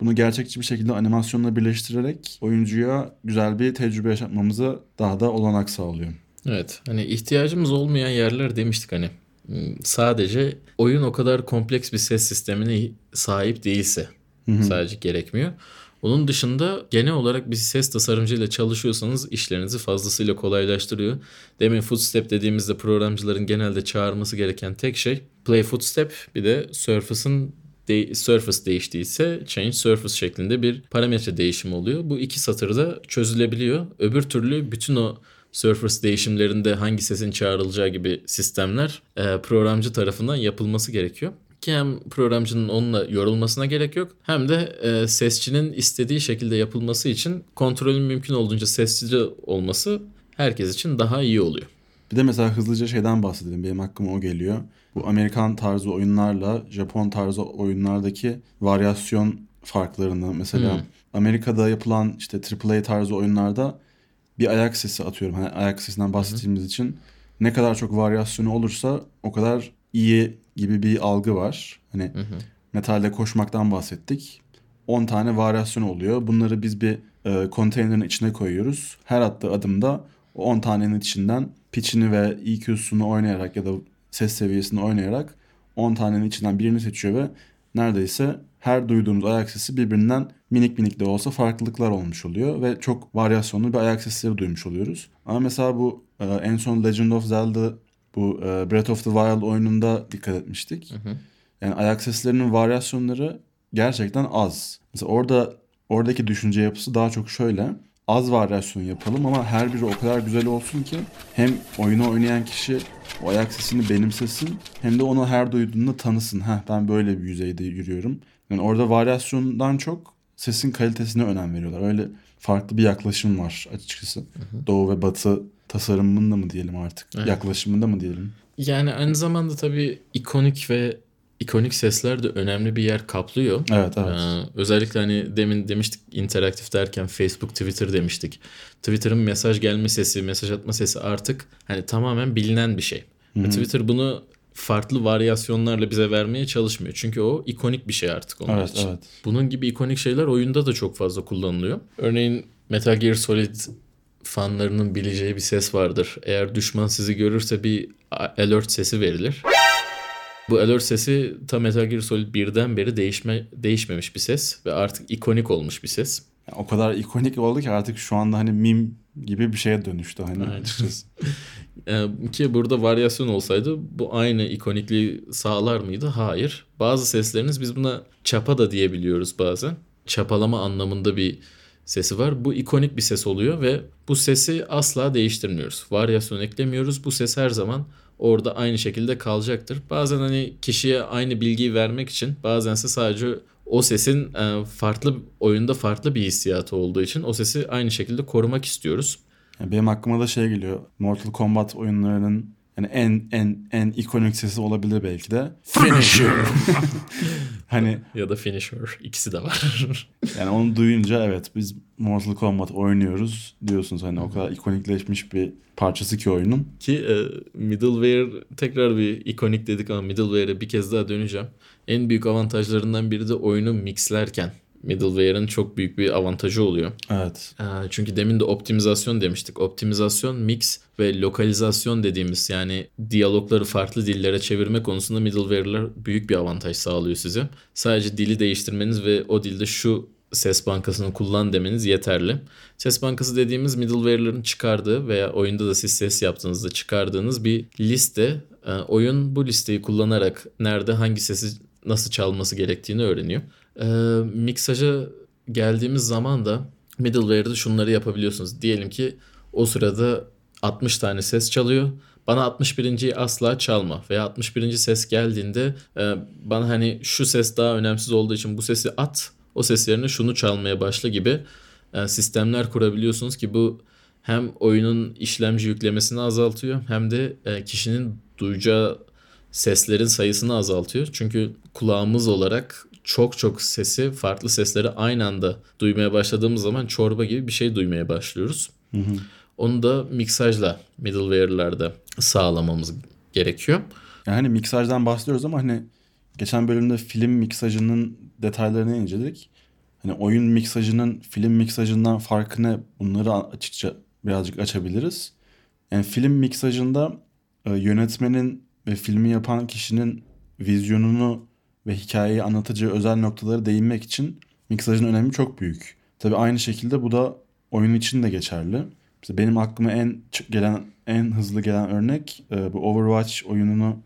bunu gerçekçi bir şekilde animasyonla birleştirerek oyuncuya güzel bir tecrübe yaşatmamıza daha da olanak sağlıyor. Evet hani ihtiyacımız olmayan yerler demiştik hani sadece oyun o kadar kompleks bir ses sistemine sahip değilse sadece gerekmiyor. Onun dışında genel olarak bir ses tasarımcıyla çalışıyorsanız işlerinizi fazlasıyla kolaylaştırıyor. Demin footstep dediğimizde programcıların genelde çağırması gereken tek şey play footstep bir de surface'ın de- surface değiştiyse change surface şeklinde bir parametre değişimi oluyor. Bu iki satırda çözülebiliyor. Öbür türlü bütün o surface değişimlerinde hangi sesin çağrılacağı gibi sistemler e, programcı tarafından yapılması gerekiyor. Ki hem programcının onunla yorulmasına gerek yok hem de e, sesçinin istediği şekilde yapılması için kontrolün mümkün olduğunca sessiz olması herkes için daha iyi oluyor. Bir de mesela hızlıca şeyden bahsedelim. Benim aklıma o geliyor. Bu Amerikan tarzı oyunlarla Japon tarzı oyunlardaki varyasyon farklarını mesela Amerika'da yapılan işte AAA tarzı oyunlarda bir ayak sesi atıyorum. Hani ayak sesinden bahsettiğimiz için ne kadar çok varyasyonu olursa o kadar iyi gibi bir algı var. Hani metalde koşmaktan bahsettik. 10 tane varyasyon oluyor. Bunları biz bir e, konteynerin içine koyuyoruz. Her attığı adımda o 10 tanenin içinden pitch'ini ve EQ'sunu oynayarak ya da ses seviyesini oynayarak 10 tanenin içinden birini seçiyor ve neredeyse her duyduğumuz ayak sesi birbirinden minik minik de olsa farklılıklar olmuş oluyor ve çok varyasyonlu bir ayak sesleri duymuş oluyoruz. Ama mesela bu e, en son Legend of Zelda bu e, Breath of the Wild oyununda dikkat etmiştik. Yani ayak seslerinin varyasyonları gerçekten az. Mesela orada oradaki düşünce yapısı daha çok şöyle. Az varyasyon yapalım ama her biri o kadar güzel olsun ki hem oyunu oynayan kişi o ayak sesini benimsesin hem de onu her duyduğunda tanısın. Heh ben böyle bir yüzeyde yürüyorum. Yani orada varyasyondan çok sesin kalitesine önem veriyorlar. Öyle farklı bir yaklaşım var açıkçası. Doğu ve batı tasarımında mı diyelim artık? Evet. Yaklaşımında mı diyelim? Yani aynı zamanda tabii ikonik ve ikonik sesler de önemli bir yer kaplıyor. Evet evet. Ee, özellikle hani demin demiştik interaktif derken Facebook, Twitter demiştik. Twitter'ın mesaj gelme sesi, mesaj atma sesi artık hani tamamen bilinen bir şey. Ve Twitter bunu farklı varyasyonlarla bize vermeye çalışmıyor. Çünkü o ikonik bir şey artık onun Evet için. evet. Bunun gibi ikonik şeyler oyunda da çok fazla kullanılıyor. Örneğin Metal Gear Solid fanlarının bileceği bir ses vardır. Eğer düşman sizi görürse bir alert sesi verilir. Bu alert sesi ta Metal Gear Solid 1'den beri değişme, değişmemiş bir ses ve artık ikonik olmuş bir ses. Yani o kadar ikonik oldu ki artık şu anda hani meme gibi bir şeye dönüştü hani açıkçası. <laughs> Ee, ki burada varyasyon olsaydı bu aynı ikonikliği sağlar mıydı? Hayır. Bazı sesleriniz biz buna çapa da diyebiliyoruz bazen. Çapalama anlamında bir sesi var. Bu ikonik bir ses oluyor ve bu sesi asla değiştirmiyoruz. Varyasyon eklemiyoruz. Bu ses her zaman orada aynı şekilde kalacaktır. Bazen hani kişiye aynı bilgiyi vermek için bazense sadece o sesin e, farklı oyunda farklı bir hissiyatı olduğu için o sesi aynı şekilde korumak istiyoruz. Yani benim aklıma da şey geliyor. Mortal Kombat oyunlarının yani en en en ikonik sesi olabilir belki de. Finisher. <laughs> hani Ya da Finisher. ikisi de var. <laughs> yani onu duyunca evet biz Mortal Kombat oynuyoruz diyorsunuz. Hani o kadar ikonikleşmiş bir parçası ki oyunun. Ki e, middleware tekrar bir ikonik dedik ama middleware'e bir kez daha döneceğim. En büyük avantajlarından biri de oyunu mixlerken. Middleware'ın çok büyük bir avantajı oluyor. Evet. E, çünkü demin de optimizasyon demiştik. Optimizasyon, mix ve lokalizasyon dediğimiz yani diyalogları farklı dillere çevirme konusunda middleware'ler büyük bir avantaj sağlıyor size. Sadece dili değiştirmeniz ve o dilde şu ses bankasını kullan demeniz yeterli. Ses bankası dediğimiz middleware'ların çıkardığı veya oyunda da siz ses yaptığınızda çıkardığınız bir liste. E, oyun bu listeyi kullanarak nerede hangi sesi nasıl çalması gerektiğini öğreniyor. E, miksaja geldiğimiz zaman da middleware'da şunları yapabiliyorsunuz. Diyelim ki o sırada 60 tane ses çalıyor. bana 61.yi asla çalma veya 61. ses geldiğinde e, bana hani şu ses daha önemsiz olduğu için bu sesi at o ses yerine şunu çalmaya başla gibi e, sistemler kurabiliyorsunuz ki bu hem oyunun işlemci yüklemesini azaltıyor hem de e, kişinin duyacağı seslerin sayısını azaltıyor. Çünkü kulağımız olarak çok çok sesi, farklı sesleri aynı anda duymaya başladığımız zaman çorba gibi bir şey duymaya başlıyoruz. Onu da miksajla middleware'larda sağlamamız gerekiyor. Yani hani miksajdan bahsediyoruz ama hani geçen bölümde film miksajının detaylarını inceledik. Hani oyun miksajının film miksajından farkı ne? Bunları açıkça birazcık açabiliriz. Yani film miksajında e, yönetmenin ve filmi yapan kişinin vizyonunu ve hikayeyi anlatacağı özel noktaları değinmek için miksajın önemi çok büyük. Tabii aynı şekilde bu da oyun için de geçerli. Mesela benim aklıma en gelen en hızlı gelen örnek e, bu Overwatch oyununu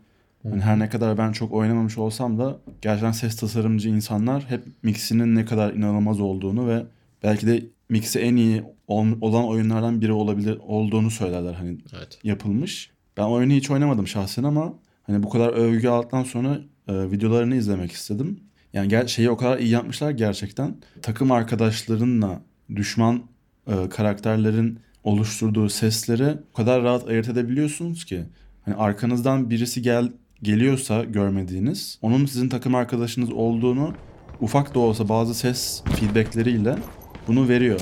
hani her ne kadar ben çok oynamamış olsam da gerçekten ses tasarımcı insanlar hep mixinin ne kadar inanılmaz olduğunu ve belki de mixi en iyi ol- olan oyunlardan biri olabilir olduğunu söylerler hani Evet. yapılmış. Ben oyunu hiç oynamadım şahsen ama hani bu kadar övgü aldıktan sonra e, videolarını izlemek istedim. Yani ger- şeyi o kadar iyi yapmışlar gerçekten. Takım arkadaşlarınla düşman e, karakterlerin oluşturduğu sesleri o kadar rahat ayırt edebiliyorsunuz ki. Hani arkanızdan birisi gel geliyorsa görmediğiniz, onun sizin takım arkadaşınız olduğunu ufak da olsa bazı ses feedbackleriyle bunu veriyor.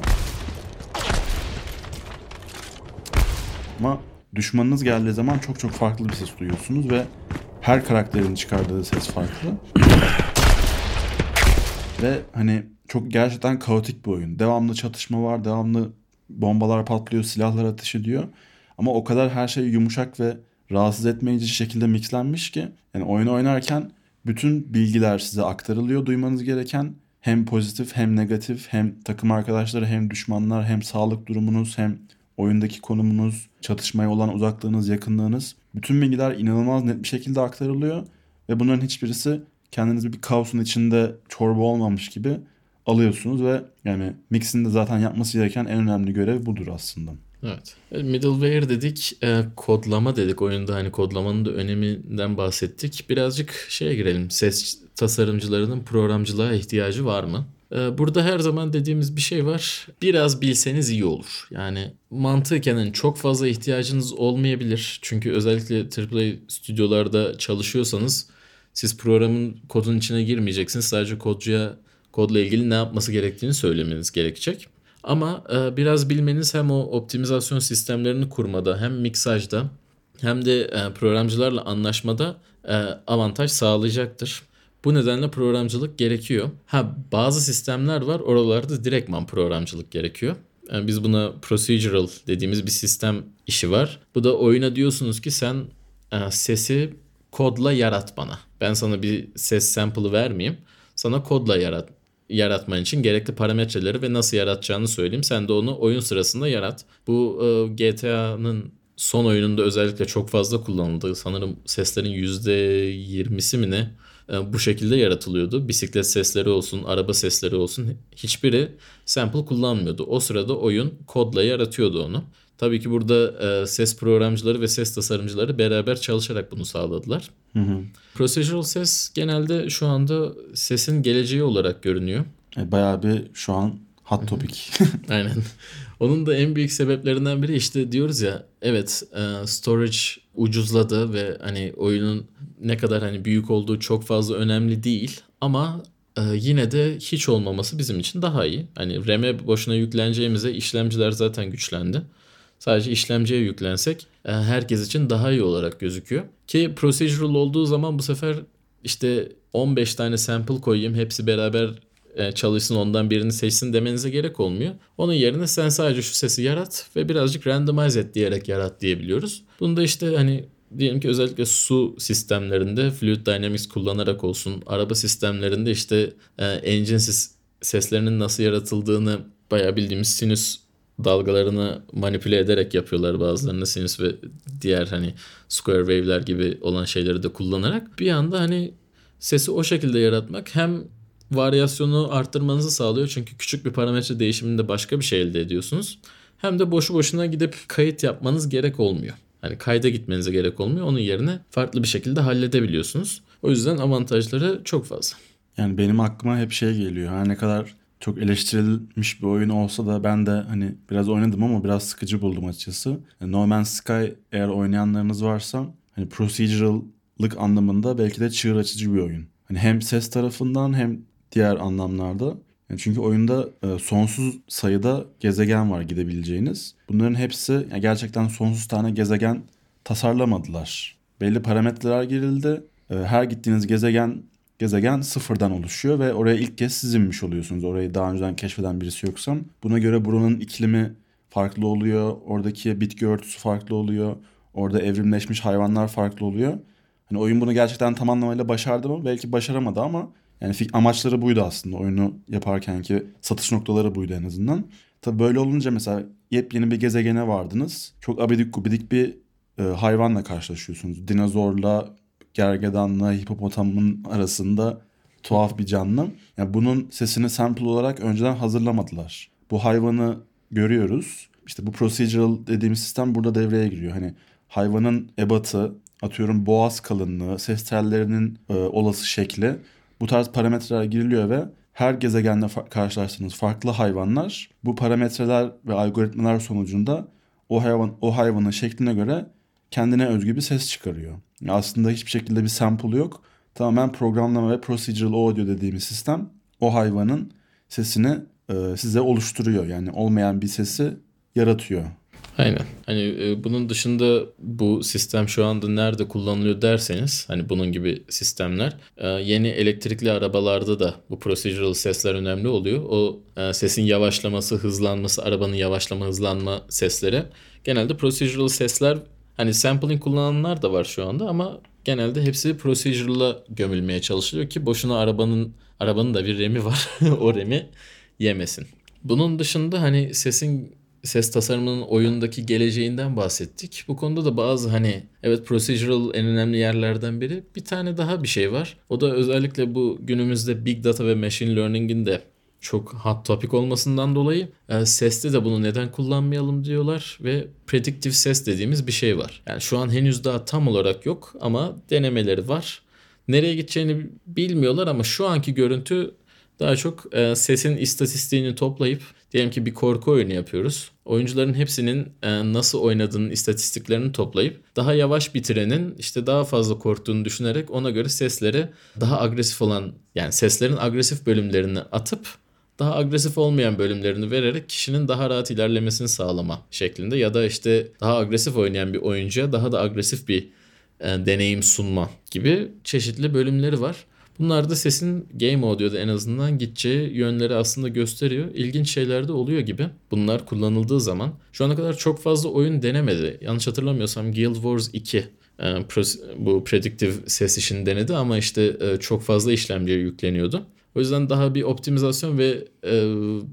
Ama düşmanınız geldiği zaman çok çok farklı bir ses duyuyorsunuz ve her karakterin çıkardığı ses farklı. Ve hani çok gerçekten kaotik bir oyun. Devamlı çatışma var, devamlı bombalar patlıyor, silahlar ateş ediyor. Ama o kadar her şey yumuşak ve rahatsız etmeyici şekilde mixlenmiş ki yani oyunu oynarken bütün bilgiler size aktarılıyor duymanız gereken. Hem pozitif hem negatif hem takım arkadaşları hem düşmanlar hem sağlık durumunuz hem oyundaki konumunuz, çatışmaya olan uzaklığınız, yakınlığınız. Bütün bilgiler inanılmaz net bir şekilde aktarılıyor ve bunların hiçbirisi kendinizi bir kaosun içinde çorba olmamış gibi alıyorsunuz ve yani mixin de zaten yapması gereken en önemli görev budur aslında. Evet. E, Middleware dedik, e, kodlama dedik oyunda hani kodlamanın da öneminden bahsettik. Birazcık şeye girelim. Ses tasarımcılarının programcılığa ihtiyacı var mı? E, Burada her zaman dediğimiz bir şey var. Biraz bilseniz iyi olur. Yani mantıken hani çok fazla ihtiyacınız olmayabilir. Çünkü özellikle AAA stüdyolarda çalışıyorsanız siz programın kodun içine girmeyeceksiniz. Sadece kodcuya kodla ilgili ne yapması gerektiğini söylemeniz gerekecek. Ama e, biraz bilmeniz hem o optimizasyon sistemlerini kurmada hem miksajda hem de e, programcılarla anlaşmada e, avantaj sağlayacaktır. Bu nedenle programcılık gerekiyor. Ha bazı sistemler var oralarda direktman programcılık gerekiyor. Yani biz buna procedural dediğimiz bir sistem işi var. Bu da oyuna diyorsunuz ki sen e, sesi kodla yarat bana. Ben sana bir ses sample'ı vermeyeyim. Sana kodla yarat yaratman için gerekli parametreleri ve nasıl yaratacağını söyleyeyim. Sen de onu oyun sırasında yarat. Bu e, GTA'nın son oyununda özellikle çok fazla kullanıldı. Sanırım seslerin %20'si mi ne bu şekilde yaratılıyordu. Bisiklet sesleri olsun, araba sesleri olsun hiçbiri sample kullanmıyordu. O sırada oyun kodla yaratıyordu onu. Tabii ki burada e, ses programcıları ve ses tasarımcıları beraber çalışarak bunu sağladılar. Procedural ses genelde şu anda sesin geleceği olarak görünüyor. E, bayağı bir şu an hot topic. <laughs> Aynen. Onun da en büyük sebeplerinden biri işte diyoruz ya evet e, storage ucuzladı ve hani oyunun ne kadar hani büyük olduğu çok fazla önemli değil ama e, yine de hiç olmaması bizim için daha iyi. Hani RAM'e boşuna yükleneceğimize işlemciler zaten güçlendi. Sadece işlemciye yüklensek e, herkes için daha iyi olarak gözüküyor. Ki procedural olduğu zaman bu sefer işte 15 tane sample koyayım hepsi beraber çalışsın ondan birini seçsin demenize gerek olmuyor. Onun yerine sen sadece şu sesi yarat ve birazcık randomize et diyerek yarat diyebiliyoruz. Bunu da işte hani diyelim ki özellikle su sistemlerinde Fluid Dynamics kullanarak olsun, araba sistemlerinde işte e, engine ses- seslerinin nasıl yaratıldığını bayağı bildiğimiz sinüs dalgalarını manipüle ederek yapıyorlar bazılarını sinüs ve diğer hani square wave'ler gibi olan şeyleri de kullanarak bir anda hani sesi o şekilde yaratmak hem varyasyonu arttırmanızı sağlıyor çünkü küçük bir parametre değişiminde başka bir şey elde ediyorsunuz. Hem de boşu boşuna gidip kayıt yapmanız gerek olmuyor. Hani kayda gitmenize gerek olmuyor. Onun yerine farklı bir şekilde halledebiliyorsunuz. O yüzden avantajları çok fazla. Yani benim aklıma hep şey geliyor. Her ne kadar çok eleştirilmiş bir oyun olsa da ben de hani biraz oynadım ama biraz sıkıcı buldum açıkçası. No Man's Sky eğer oynayanlarınız varsa hani procedural'lık anlamında belki de çığır açıcı bir oyun. Hani hem ses tarafından hem diğer anlamlarda. Yani çünkü oyunda e, sonsuz sayıda gezegen var gidebileceğiniz. Bunların hepsi yani gerçekten sonsuz tane gezegen tasarlamadılar. Belli parametreler girildi. E, her gittiğiniz gezegen gezegen sıfırdan oluşuyor ve oraya ilk kez siz inmiş oluyorsunuz. Orayı daha önceden keşfeden birisi yoksa. Buna göre buranın iklimi farklı oluyor. Oradaki bitki örtüsü farklı oluyor. Orada evrimleşmiş hayvanlar farklı oluyor. Hani oyun bunu gerçekten tam anlamıyla başardı mı? Belki başaramadı ama yani amaçları buydu aslında oyunu yaparken ki satış noktaları buydu en azından. Tabii böyle olunca mesela yepyeni bir gezegene vardınız. Çok abidik gubidik bir e, hayvanla karşılaşıyorsunuz. Dinozorla, gergedanla, hipopotamın arasında tuhaf bir canlı. Yani bunun sesini sample olarak önceden hazırlamadılar. Bu hayvanı görüyoruz. İşte bu procedural dediğimiz sistem burada devreye giriyor. Hani hayvanın ebatı, atıyorum boğaz kalınlığı, ses tellerinin e, olası şekli bu tarz parametreler giriliyor ve her gezegenle fa- karşılaştığınız farklı hayvanlar bu parametreler ve algoritmalar sonucunda o hayvan o hayvanın şekline göre kendine özgü bir ses çıkarıyor. Yani aslında hiçbir şekilde bir sample yok. Tamamen programlama ve procedural audio dediğimiz sistem o hayvanın sesini e, size oluşturuyor. Yani olmayan bir sesi yaratıyor. Aynen. Hani e, bunun dışında bu sistem şu anda nerede kullanılıyor derseniz hani bunun gibi sistemler e, yeni elektrikli arabalarda da bu procedural sesler önemli oluyor. O e, sesin yavaşlaması, hızlanması, arabanın yavaşlama, hızlanma sesleri genelde procedural sesler hani sampling kullananlar da var şu anda ama genelde hepsi procedural'a gömülmeye çalışılıyor ki boşuna arabanın arabanın da bir remi var. <laughs> o remi yemesin. Bunun dışında hani sesin ses tasarımının oyundaki geleceğinden bahsettik. Bu konuda da bazı hani evet procedural en önemli yerlerden biri. Bir tane daha bir şey var. O da özellikle bu günümüzde big data ve machine learning'in de çok hot topic olmasından dolayı e, seste de bunu neden kullanmayalım diyorlar ve predictive ses dediğimiz bir şey var. Yani şu an henüz daha tam olarak yok ama denemeleri var. Nereye gideceğini bilmiyorlar ama şu anki görüntü daha çok e, sesin istatistiğini toplayıp diyelim ki bir korku oyunu yapıyoruz. Oyuncuların hepsinin e, nasıl oynadığının istatistiklerini toplayıp daha yavaş bitirenin işte daha fazla korktuğunu düşünerek ona göre sesleri daha agresif olan yani seslerin agresif bölümlerini atıp daha agresif olmayan bölümlerini vererek kişinin daha rahat ilerlemesini sağlama şeklinde ya da işte daha agresif oynayan bir oyuncuya daha da agresif bir e, deneyim sunma gibi çeşitli bölümleri var. Bunlar da sesin game audio'da en azından gideceği yönleri aslında gösteriyor. İlginç şeyler de oluyor gibi. Bunlar kullanıldığı zaman. Şu ana kadar çok fazla oyun denemedi. Yanlış hatırlamıyorsam Guild Wars 2 e, bu predictive ses işini denedi ama işte e, çok fazla işlemciye yükleniyordu. O yüzden daha bir optimizasyon ve e,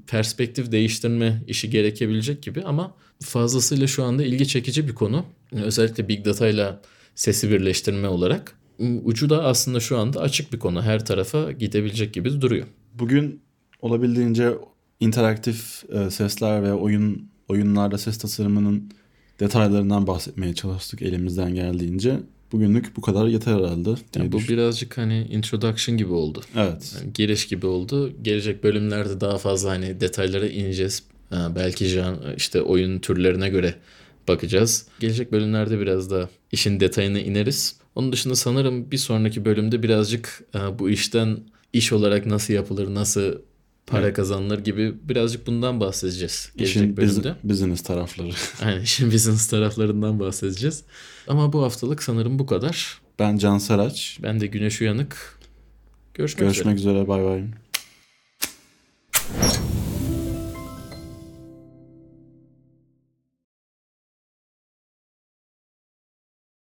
perspektif değiştirme işi gerekebilecek gibi ama fazlasıyla şu anda ilgi çekici bir konu. Özellikle Big Data ile sesi birleştirme olarak. Ucu da aslında şu anda açık bir konu. Her tarafa gidebilecek gibi duruyor. Bugün olabildiğince interaktif e, sesler ve oyun oyunlarda ses tasarımının detaylarından bahsetmeye çalıştık elimizden geldiğince. Bugünlük bu kadar yeter herhalde. Yani bu düşünüyorum. birazcık hani introduction gibi oldu. Evet. Yani giriş gibi oldu. Gelecek bölümlerde daha fazla hani detaylara ineceğiz. Ha, belki işte oyun türlerine göre bakacağız. Gelecek bölümlerde biraz da işin detayına ineriz. Onun dışında sanırım bir sonraki bölümde birazcık e, bu işten iş olarak nasıl yapılır, nasıl para Evet. kazanılır gibi birazcık bundan bahsedeceğiz gelecek İşin bölümde. business tarafları. <laughs> Aynen işin business taraflarından bahsedeceğiz. Ama bu haftalık sanırım bu kadar. Ben Can Saraç. Ben de Güneş Uyanık. Görüşmek üzere. Görüşmek üzere. Bay bay.